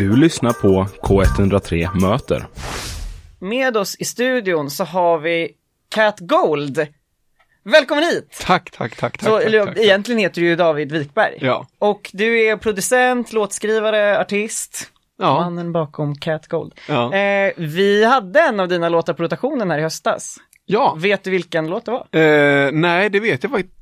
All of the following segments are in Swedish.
Du lyssnar på K103 Möter. Med oss i studion så har vi Cat Gold. Välkommen hit! Tack, tack, tack, tack. Så, tack, tack, egentligen heter du ju David Wikberg. Ja. Och du är producent, låtskrivare, artist. Ja. Mannen bakom Cat Gold. Ja. Eh, vi hade en av dina låtar på rotationen här i höstas. ja. Vet du vilken låt det var? Eh, nej, det vet jag faktiskt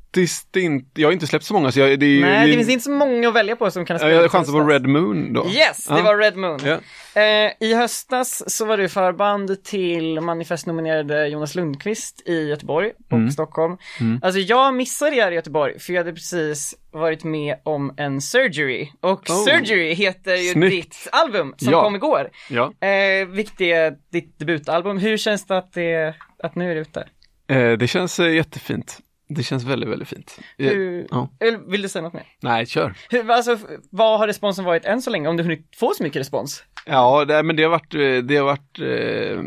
inte. Jag har inte släppt så många så jag, det är ju... Nej, det finns inte så många att välja på som kan Ja, Jag chansen på. Red Moon då. Yes, det var Red Moon. Ja. Eh, I höstas så var du förband till manifestnominerade Jonas Lundqvist i Göteborg och Mm. Stockholm. Alltså jag missade det här i Göteborg för jag hade precis varit med om en surgery. Och Oh. surgery heter ju Snyggt. ditt album som Ja. kom igår. Ja. Eh, vilket är ditt debutalbum. Hur känns det att, det, att nu är det ute? Eh, det känns eh, jättefint. Det känns väldigt, väldigt fint. Hur, ja. vill du säga något mer? Nej, kör. Hur, alltså, vad har responsen varit än så länge? Om du hunnit få så mycket respons? Ja, det, men det har varit, eh, det har varit, eh,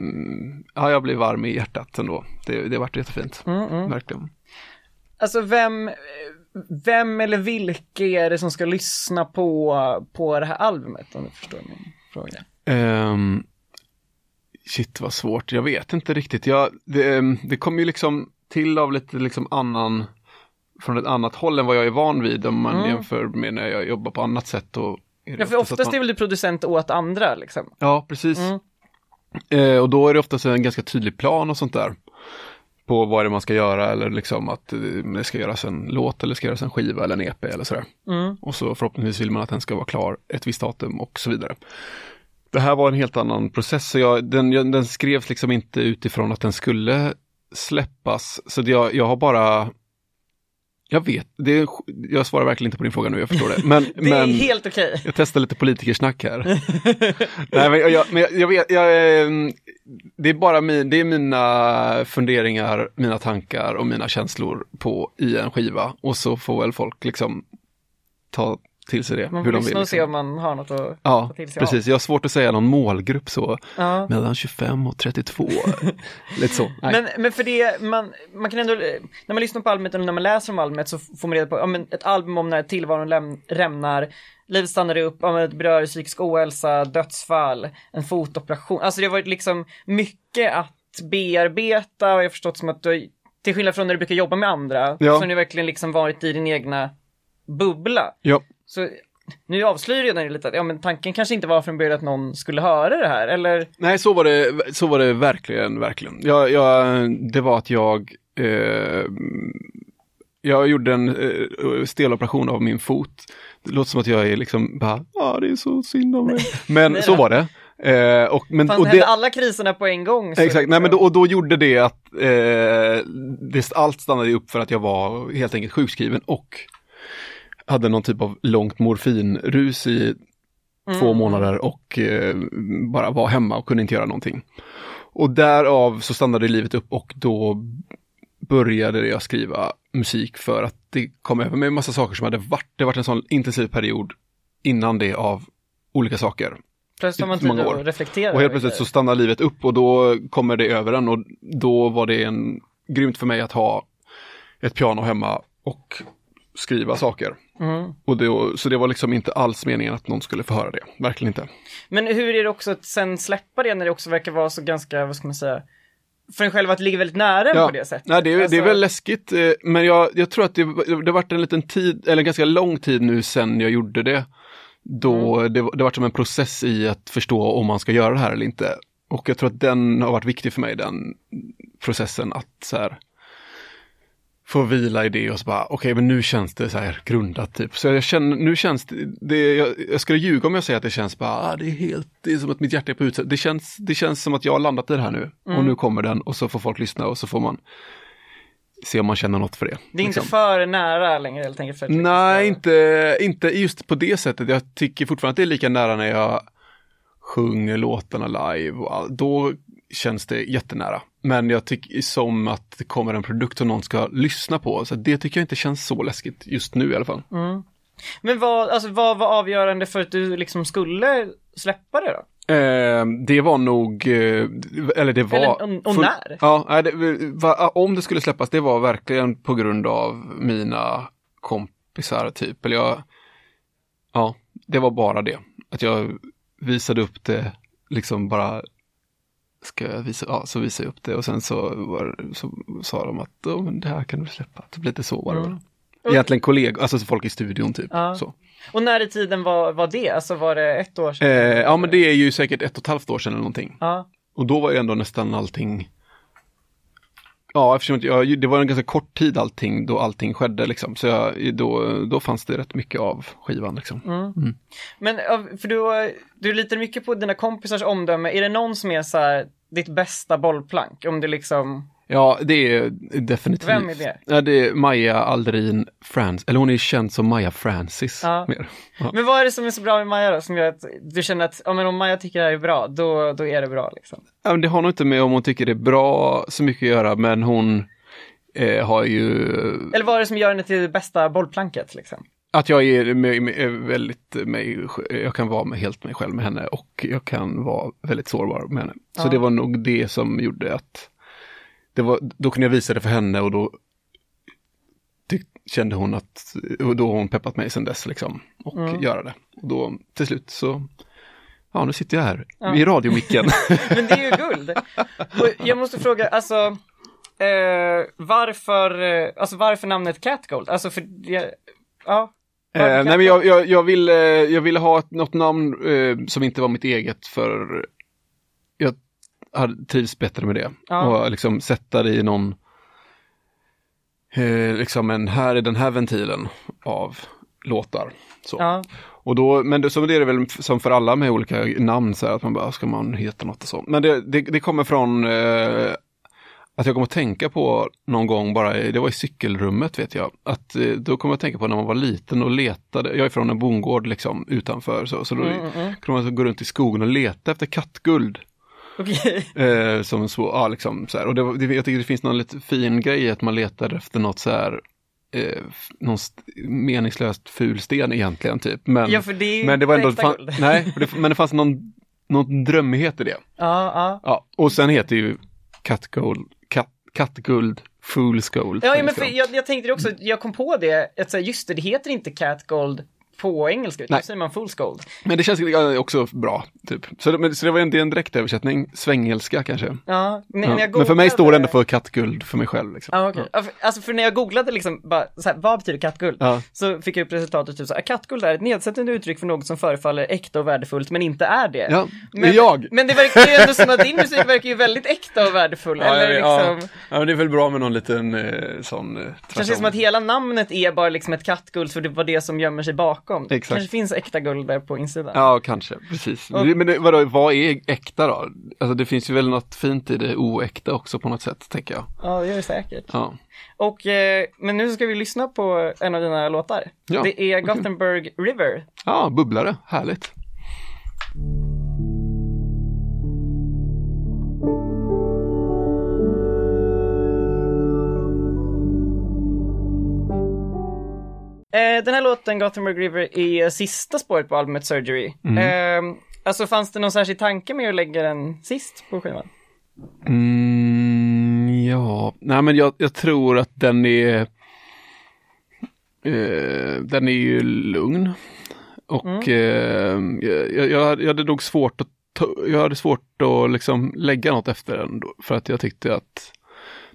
ja, jag blir varm i hjärtat ändå. Det, det har varit jättefint. Mm, mm. Verkligen. Alltså vem, vem eller vilka är det som ska lyssna på, på det här albumet om du förstår min fråga? Ehm, shit vad svårt, jag vet inte riktigt. Jag, det, ehm, det kom ju liksom till av lite liksom annan, från ett annat håll än vad jag är van vid om man Mm. jämför med när jag jobbar på annat sätt. Och Ja, för oftast oftast man- är väl du producent åt andra liksom? Ja, precis. Mm. Eh, och då är det oftast en ganska tydlig plan och sånt där. På vad det är man ska göra eller liksom att eh, det ska göras en låt eller ska göras en skiva eller en EP eller sådär. Mm. Och så förhoppningsvis vill man att den ska vara klar ett visst datum och så vidare. Det här var en helt annan process, så jag, den, den skrevs liksom inte utifrån att den skulle släppas. Så jag, jag har bara jag vet, det jag svarar verkligen inte på din fråga nu, jag förstår det. Men, Det är men helt okej. jag testar lite politikersnack här. Nej, men jag, men jag, jag vet, jag, ehm, det är bara min, det är mina funderingar, mina tankar och mina känslor på i en skiva. Och så får väl folk liksom ta till sig det. Man får de vill. lyssna och se om Liksom. man har något att Ja, ta till sig precis. Jag har svårt att säga någon målgrupp så. av. Ja. Mellan 25 och 32. Lite så. Nej. Men, men för det, man, man kan ändå, när man lyssnar på albumet eller när man läser om albumet så får man reda på, ja men ett album om när tillvaron läm, rämnar, livet stannar upp, ja men det berör psykisk ohälsa, dödsfall, en fotoperation. Alltså det har varit liksom mycket att bearbeta och jag har förstått som att du, har- till skillnad från när du brukar jobba med andra, Ja. så har du verkligen liksom varit i din egna bubbla. ja. Så nu avslöjar redan lite att, ja men tanken kanske inte var från början att någon skulle höra det här, eller? Nej, så var det, så var det verkligen, verkligen. Jag, jag, det var att jag, eh, jag gjorde en eh, steloperation av min fot. Det låter som att jag är liksom bara, ja det är så synd om mig. Men så var det. Eh, och, men, Fan, och det, alla kriserna på en gång? så Exakt, nej men liksom- då, och då gjorde det att eh, det, allt stannade upp för att jag var helt enkelt sjukskriven och hade någon typ av långt morfinrus i två Mm. månader och eh, bara var hemma och kunde inte göra någonting. Och därav så stannade livet upp och då började jag skriva musik för att det kom över mig en massa saker som hade varit, det varit en sån intensiv period innan det av olika saker. Plötsligt har man tid år. att reflektera. Och helt plötsligt så stannar livet upp och då kommer det över en och då var det en grymt för mig att ha ett piano hemma och skriva saker. Mm. Och det, så det var liksom inte alls meningen att någon skulle få höra det, verkligen inte. Men hur är det också att sen släppa det när det också verkar vara så ganska, vad ska man säga, för en själv att ligger väldigt nära en på det sättet? Nej, det, är, det är Alltså- väl läskigt, eh, men jag, jag tror att det, det varit en liten tid, eller en ganska lång tid nu sen jag gjorde det. Då Mm. det, det varit som en process i att förstå om man ska göra det här eller inte. Och jag tror att den har varit viktig för mig, den processen att så här, få vila i det och så bara, okej men nu känns det så här grundat typ. Så jag känner, nu känns det, det jag, jag skulle ljuga om jag säger att det känns bara, ah, det är helt, det är som att mitt hjärta är på utsidan. Det känns, det känns som att jag har landat i det här nu. Mm. Och nu kommer den och så får folk lyssna och så får man se om man känner något för det. Det är inte liksom. för nära längre helt enkelt? För Nej, inte, inte just på det sättet. Jag tycker fortfarande att det är lika nära när jag sjunger låtarna live och all, då känns det jättenära. Men jag tycker som att det kommer en produkt som någon ska lyssna på, så det tycker jag inte känns så läskigt just nu i alla fall. Mm. Men vad, alltså, vad var avgörande för att du liksom skulle släppa det då? Eh, det var nog, eh, eller det var... Eller, och- och när? Ja, nej, det, va, om det skulle släppas, det var verkligen på grund av mina kompisar typ. Eller jag, ja, det var bara det. Att jag visade upp det, liksom bara ska jag visa, ja så visade jag upp det och sen så, var, så sa de att oh, det här kan du släppa. Typ lite så var det. Mm. Egentligen kollegor, alltså folk i studion typ. Ja. Så. Och när i tiden var, var det? Alltså var det ett år sedan? Eh, ja men det är ju säkert ett och ett halvt år sedan eller någonting. Ja. Och då var ju ändå nästan allting Ja, eftersom jag, det var en ganska kort tid allting då allting skedde liksom. Så jag, då, då fanns det rätt mycket av skivan liksom. Mm. Men ja, för du, du litar mycket på dina kompisars omdöme. Är det någon som är så här, ditt bästa bollplank? Om det liksom, Ja, det är definitivt. Vem är det? Ja, det är Maja Aldrin Frans, eller hon är känd som Maja Francis. Ja. Mer. Ja. men vad är det som är så bra med Maja då? Som gör att du känner att, ja men om Maja tycker det här är bra, då, då är det bra liksom. Ja, men det har nog inte med om hon tycker det är bra så mycket att göra, men hon eh, har ju Eller vad är det som gör henne till det bästa bollplanket liksom? Att jag är, med, med, väldigt mig, jag kan vara med, helt mig själv med henne och jag kan vara väldigt sårbar med henne. Så det var nog det som gjorde att det var, då kunde jag visa det för henne och då tyck, kände hon att, och då har hon peppat mig sedan dess liksom och Mm. göra det. Och då till slut så, ja nu sitter jag här Ja. i radiomicken. Men det är ju guld. Och jag måste fråga, alltså, eh, varför, eh, alltså varför namnet Catgold? Alltså för, ja. Eh, nej men jag, jag, jag, ville, jag ville ha ett, något namn eh, som inte var mitt eget för jag hade trivs bättre med det. Ja. Och liksom sätta det i någon, eh, liksom en, här är den här ventilen av låtar. Så. Ja, Och då, men det, så är det väl som för alla med olika namn, så här, att man bara, ska man heta något och så. Men det, det, det kommer från eh, att jag kommer att tänka på någon gång bara, det var i cykelrummet vet jag, att eh, då kommer jag att tänka på när man var liten och letade, jag är från en bondgård liksom utanför så, så då Mm, mm, mm. kunde man gå runt i skogen och leta efter kattguld. Okej. Eh, som så, ja liksom så här. Och det, det, jag tycker det finns någon lite fin grej att man letar efter något så här, eh, någon st- meningslöst ful sten egentligen typ. Men, Ja, för det men det var ändå, fan, nej, det, men det fanns någon, någon drömmighet i det. Ja, ja. Ja, och sen heter ju kattguld, katt, kattguld, fool's gold. Ja, men för jag, jag tänkte också, jag kom på det, att så här, just det, det heter inte Catgold på engelska, utan Nej. säger man Fool's Gold. Men det känns ja, också bra, typ. Så det, så det var en, är en direktöversättning, svängelska kanske. Ja, men, Ja. jag Men för mig googlade- står det ändå för kattguld för mig själv. Liksom. Ja, okej. Ja, Alltså för när jag googlade liksom, bara, så här, vad betyder kattguld? Ja. Så fick jag upp resultatet typ så här, kattguld är ett nedsättande uttryck för något som förefaller äkta och värdefullt men inte är det. Ja, men, det är jag. Men det verkar ju ändå som att din musik verkar ju väldigt äkta och värdefull. eller liksom, ja, men det är väl bra med någon liten eh, sån eh, kanske som att hela namnet är bara liksom ett kattguld för det var det som gömmer sig bakom. Exakt. kanske finns äkta guld där på insidan. Ja, kanske, precis. Och- Men vadå, vad är äkta då? Alltså det finns ju väl något fint i det oäkta också på något sätt, tänker jag. Ja, det gör det säkert. Ja, Och, eh, men nu ska vi lyssna på en av dina låtar. Ja, det är. Gothenburg River. ja bubblare, härligt. Eh, den här låten, Gothenburg River, är sista spåret på albumet Surgery. Mm. Eh, alltså fanns det någon särskild tanke med att lägga den sist på skivan? Mm, ja, nej men jag, jag tror att den är eh, Den är ju lugn. Och eh, jag, jag, hade- nog svårt att jag hade svårt att liksom lägga något efter den då, för att jag tyckte att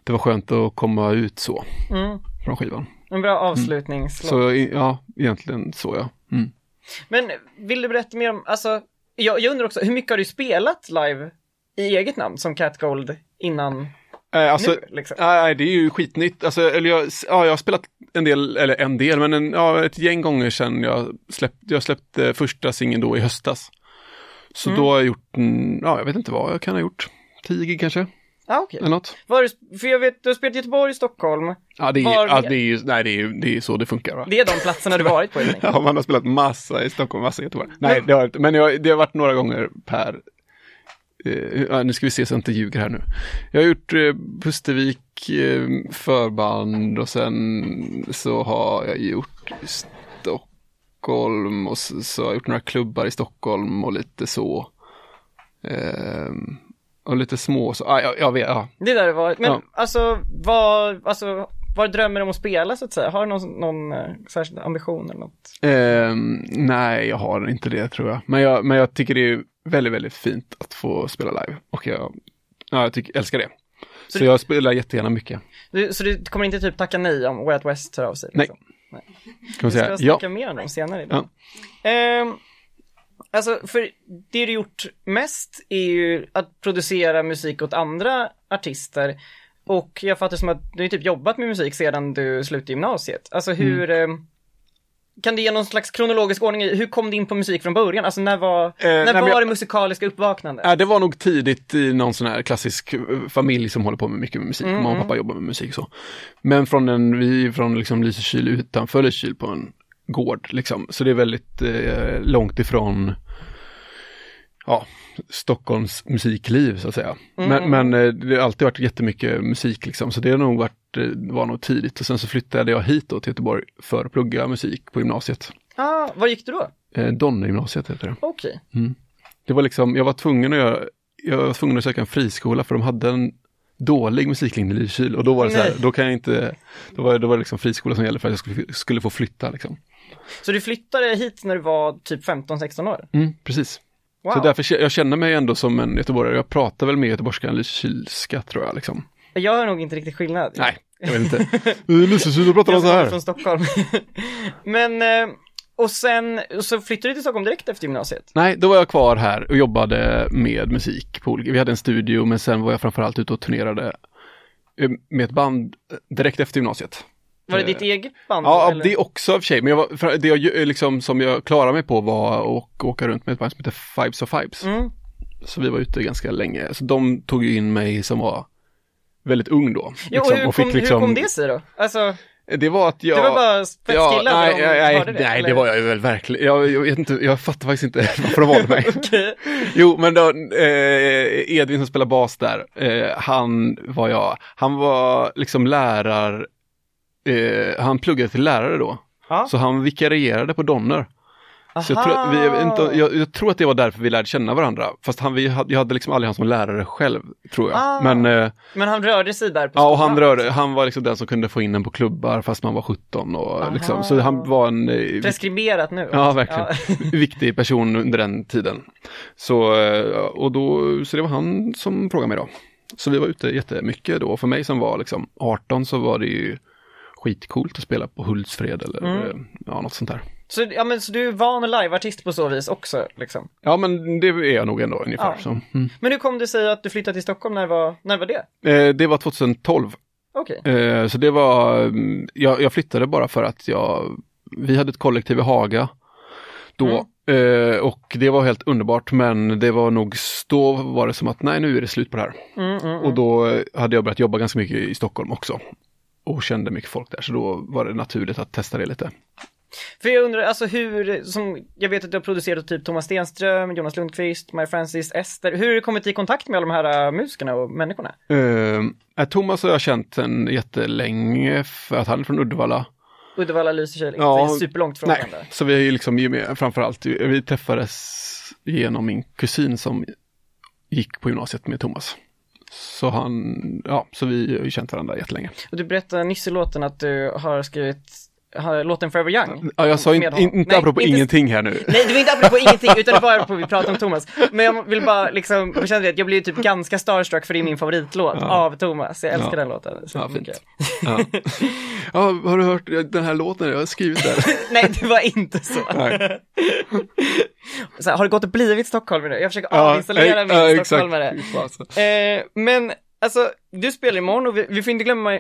det var skönt att komma ut så Mm. från skivan. En bra avslutningslåt. Så ja, egentligen så ja. Mm. Men vill du berätta mer om, alltså, jag, jag undrar också, hur mycket har du spelat live i eget namn som Cat Gold innan Eh, alltså, nu? Liksom? Nej, det är ju skitnytt. Alltså, eller jag, ja, jag har spelat en del, eller en del, men en, ja, ett gäng gånger sedan jag släppte, jag släppte första singeln då i höstas. Så Mm. då har jag gjort, ja, jag vet inte vad jag kan ha gjort. 10 gig kanske, Ah, okej. eller något. Var du, för jag vet, du har spelat i Göteborg, Stockholm. Ja, det är, Var ja, det är ju, nej, det är ju det är så det funkar. Va? Det är de platserna du varit på. Ja, man har spelat massa i Stockholm, massa i Göteborg. Nej, det har jag inte, men jag, det har varit några gånger per ja, nu ska vi se så jag inte ljuger här nu. Jag har gjort eh, Pustervik eh, förband och sen så har jag gjort Stockholm och så, så har jag gjort några klubbar i Stockholm och lite så. Ehm, och lite små så, ah, jag, jag vet, ja. Det är där det varit. Men Ja. alltså, vad, alltså, Vad drömmer du om att spela så att säga? Har du någon, någon eh, särskild ambition eller något? Ehm, nej, jag har inte det tror jag. Men, jag. men jag tycker det är väldigt, väldigt fint att få spela live. Och jag, ja, jag tycker, älskar det. Så, Så jag spelar jättegärna mycket. Du, så du kommer inte typ tacka nej om Way Out West hör av sig? Nej. Liksom? Kan Vi ska säga. snacka Ja. mer om dem senare idag. Ehm, alltså, för det du gjort mest är ju att producera musik åt andra artister. Och jag fattar som att du har typ jobbat med musik sedan du slutade gymnasiet. Alltså Mm. hur, ehm, kan du ge någon slags kronologisk ordning i, hur kom du in på musik från början? Alltså när var, när nej, men var jag- det musikaliska uppvaknandet? Ja, det var nog tidigt i någon sån här klassisk eh, familj som håller på med mycket med musik. Mm, Mamma och mm. pappa jobbar med musik så. Men från en, vi från liksom Lysekil utanför Lysekil på en gård liksom. Så det är väldigt eh, långt ifrån ja, Stockholms musikliv så att säga. Mm, Men, men eh, det har alltid varit jättemycket musik liksom. Så det har nog varit, eh, var nog tidigt. Och sen så flyttade jag hit då till Göteborg för att plugga musik på gymnasiet. Ah, var gick du då? Eh, Donnegymnasiet heter det. Okej. Det var liksom, jag var tvungen att göra, jag var tvungen att söka en friskola för de hade en dålig musiklinje i Lysekil och då var det så här, då kan jag inte, då var, då var det liksom friskola som gällde för att jag skulle, skulle få flytta liksom. Så du flyttade hit när du var typ 15-16 år? Mm, precis. Wow. Så därför, jag känner mig ändå som en göteborgare, jag pratar väl mer göteborgska än lysekilska tror jag liksom. Jag har nog inte riktigt skillnad. Nej, jag vet inte. Lysekil, då pratar de så här. från Stockholm. Men, eh, och sen, så flyttade du till Stockholm direkt efter gymnasiet? Nej, då var jag kvar här och jobbade med musik på olika, vi hade en studio men sen var jag framförallt ute och turnerade eh, med ett band eh, direkt efter gymnasiet. Var det Eh, ditt eget band? Ja, eller? det också i och för sig, men jag var, det jag, ju- liksom, som jag klarade mig på var att åka runt med ett band som heter Fibes of Fibes. Mm. Så vi var ute ganska länge, så de tog in mig som var väldigt ung då. Ja, och liksom, hur, och fick kom, liksom- hur kom det sig då? Alltså, Det var att jag... det var bara fett Ja, nej, de nej, nej, hörde det? nej eller? det var jag väl verkligen. Jag, jag vet inte, jag fattar faktiskt inte varför de valde mig. Okej. Jo, men då, eh, Edvin som spelar bas där, eh, han var jag, han var liksom lärar, eh, han pluggade till lärare då. Ja. Så han vikarierade på Donner. Så jag, tror, att vi, jag, inte, jag, jag tror att det var därför vi lärde känna varandra. Fast han, vi, hade- jag hade liksom aldrig han som lärare själv, tror jag. Ah. Men eh, Men han rörde sig där på ja, och han, skolan? rörde, han var liksom den som kunde få in en på klubbar fast man var 17 och liksom, så han var en eh, Preskriberat nu? Ja, verkligen. Ja. viktig person under den tiden. Så, eh, och då, så det var han som frågade mig då. Så vi var ute jättemycket då. För mig som var liksom 18 så var det ju skitcoolt att spela på Hultsfred eller Mm. eh, ja, något sånt där. Så, ja, men, så du är van liveartist på så vis också? Liksom. Ja, men det är jag nog ändå ungefär. Ja. Så, mm. Men hur kom det sig att du flyttade till Stockholm? När var, när var det? eh, det var 2012. Okej. Eh, så det var, mm, jag, jag flyttade bara för att jag, vi hade ett kollektiv i Haga då. Eh, och det var helt underbart men det var nog, då var det som att nej nu är det slut på det här. Mm, mm, Och då hade jag börjat jobba ganska mycket i Stockholm också. Och kände mycket folk där så då var det naturligt att testa det lite. För jag undrar, alltså hur, som, jag vet att du har producerat typ Thomas Stenström, Jonas Lundqvist, Maja Francis, Ester. Hur har du kommit i kontakt med alla de här äh, musikerna och människorna? Eh, Thomas har jag känt sen jättelänge för att han är från Uddevalla. Uddevalla, Lysekil, inte Ja, superlångt från varandra. så vi är ju liksom framförallt, vi träffades genom min kusin som gick på gymnasiet med Thomas. Så han, ja, så vi har ju känt varandra jättelänge. Och du berättade nyss i låten att du har skrivit låten Forever Young. Ja, jag sa in, in, inte Nej, apropå inte- ingenting här nu. Nej, det var inte apropå ingenting, utan det var apropå vi pratade om Thomas. Men jag vill bara liksom, jag kände att jag blev typ ganska starstruck för det är min favoritlåt Ja. av Thomas. Jag älskar Ja. den låten. Så Ja, mycket. Ja. ja, har du hört den här låten jag har skrivit där? Nej, det var inte så. Så här, har det gått och blivit stockholmare nu? Jag försöker Ja, avinstallera min stockholmare. Eh, men alltså, du spelar imorgon och vi, vi får inte glömma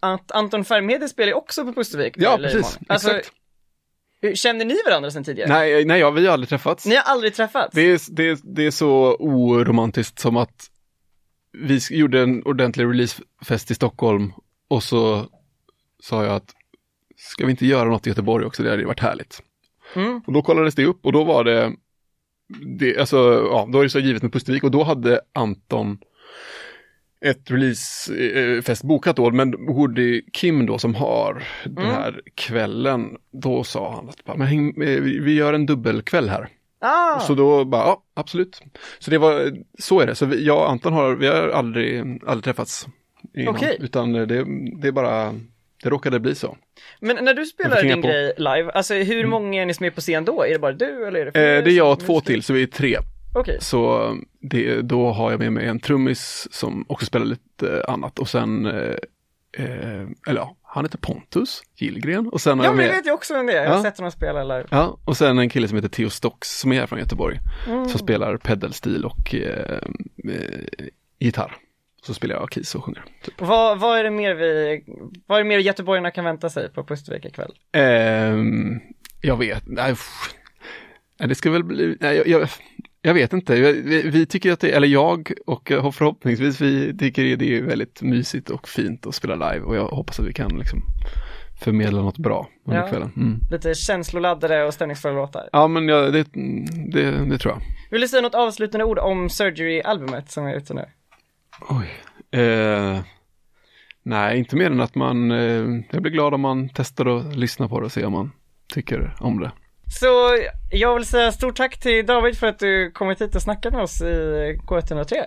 att Anton Färmhede spelar ju också på Pustervik. Ja, precis. Alltså, exakt. känner ni varandra sedan tidigare? Nej, nej, ja, vi har aldrig träffats. Ni har aldrig träffats? Det är, det, är, det är så oromantiskt som att vi gjorde en ordentlig releasefest i Stockholm och så sa jag att ska vi inte göra något i Göteborg också, det hade ju varit härligt. Mm. Och då kollades det upp och då var det, det alltså, ja, då är det så givet med Pustervik och då hade Anton ett releasefest bokat då, men Woody Kim då som har den Mm. här kvällen, då sa han att men häng, eh, vi gör en dubbelkväll här. Ah, Så då bara, ja absolut. Så det var, så är det. Så vi, jag och Anton har, vi har aldrig, aldrig träffats. Innan, Okej. Utan det, det är bara det råkade bli så. Men när du spelar din på. grej live, alltså hur många är ni som är på scen då? Är det bara du eller är det Eh, det är jag och två till, så vi är tre. Okej, Så det, då har jag med mig en trummis som också spelar lite annat och sen, eh, eh, eller ja, han heter Pontus Gillgren och sen har ja jag men det med, vet jag också vem det är, jag har Ja. sett honom spela live. ja, och sen en kille som heter Theo Stocks som är här från Göteborg, Mm. som spelar pedalstil och eh, eh, gitarr. Så spelar jag keys och sjunger. Typ. Vad, vad är det mer vi, vad är det mer göteborgarna kan vänta sig på Pustervik ikväll? Ehm, jag vet, nej, pff. nej det ska väl bli, nej, jag, jag, jag vet inte, vi, vi tycker att det, eller jag och förhoppningsvis vi tycker det är väldigt mysigt och fint att spela live och jag hoppas att vi kan liksom förmedla något bra under Ja. kvällen. Mm. Lite känsloladdade och stämningsfulla låtar. Ja men ja, det, det, det tror jag. Vill du säga något avslutande ord om Surgery-albumet som är ute nu? Oj. Eh, nej, inte mer än att man, eh, jag blir glad om man testar och lyssnar på det och ser om man tycker om det. Så jag vill säga stort tack till David för att du kommit hit och snackat med oss i K103.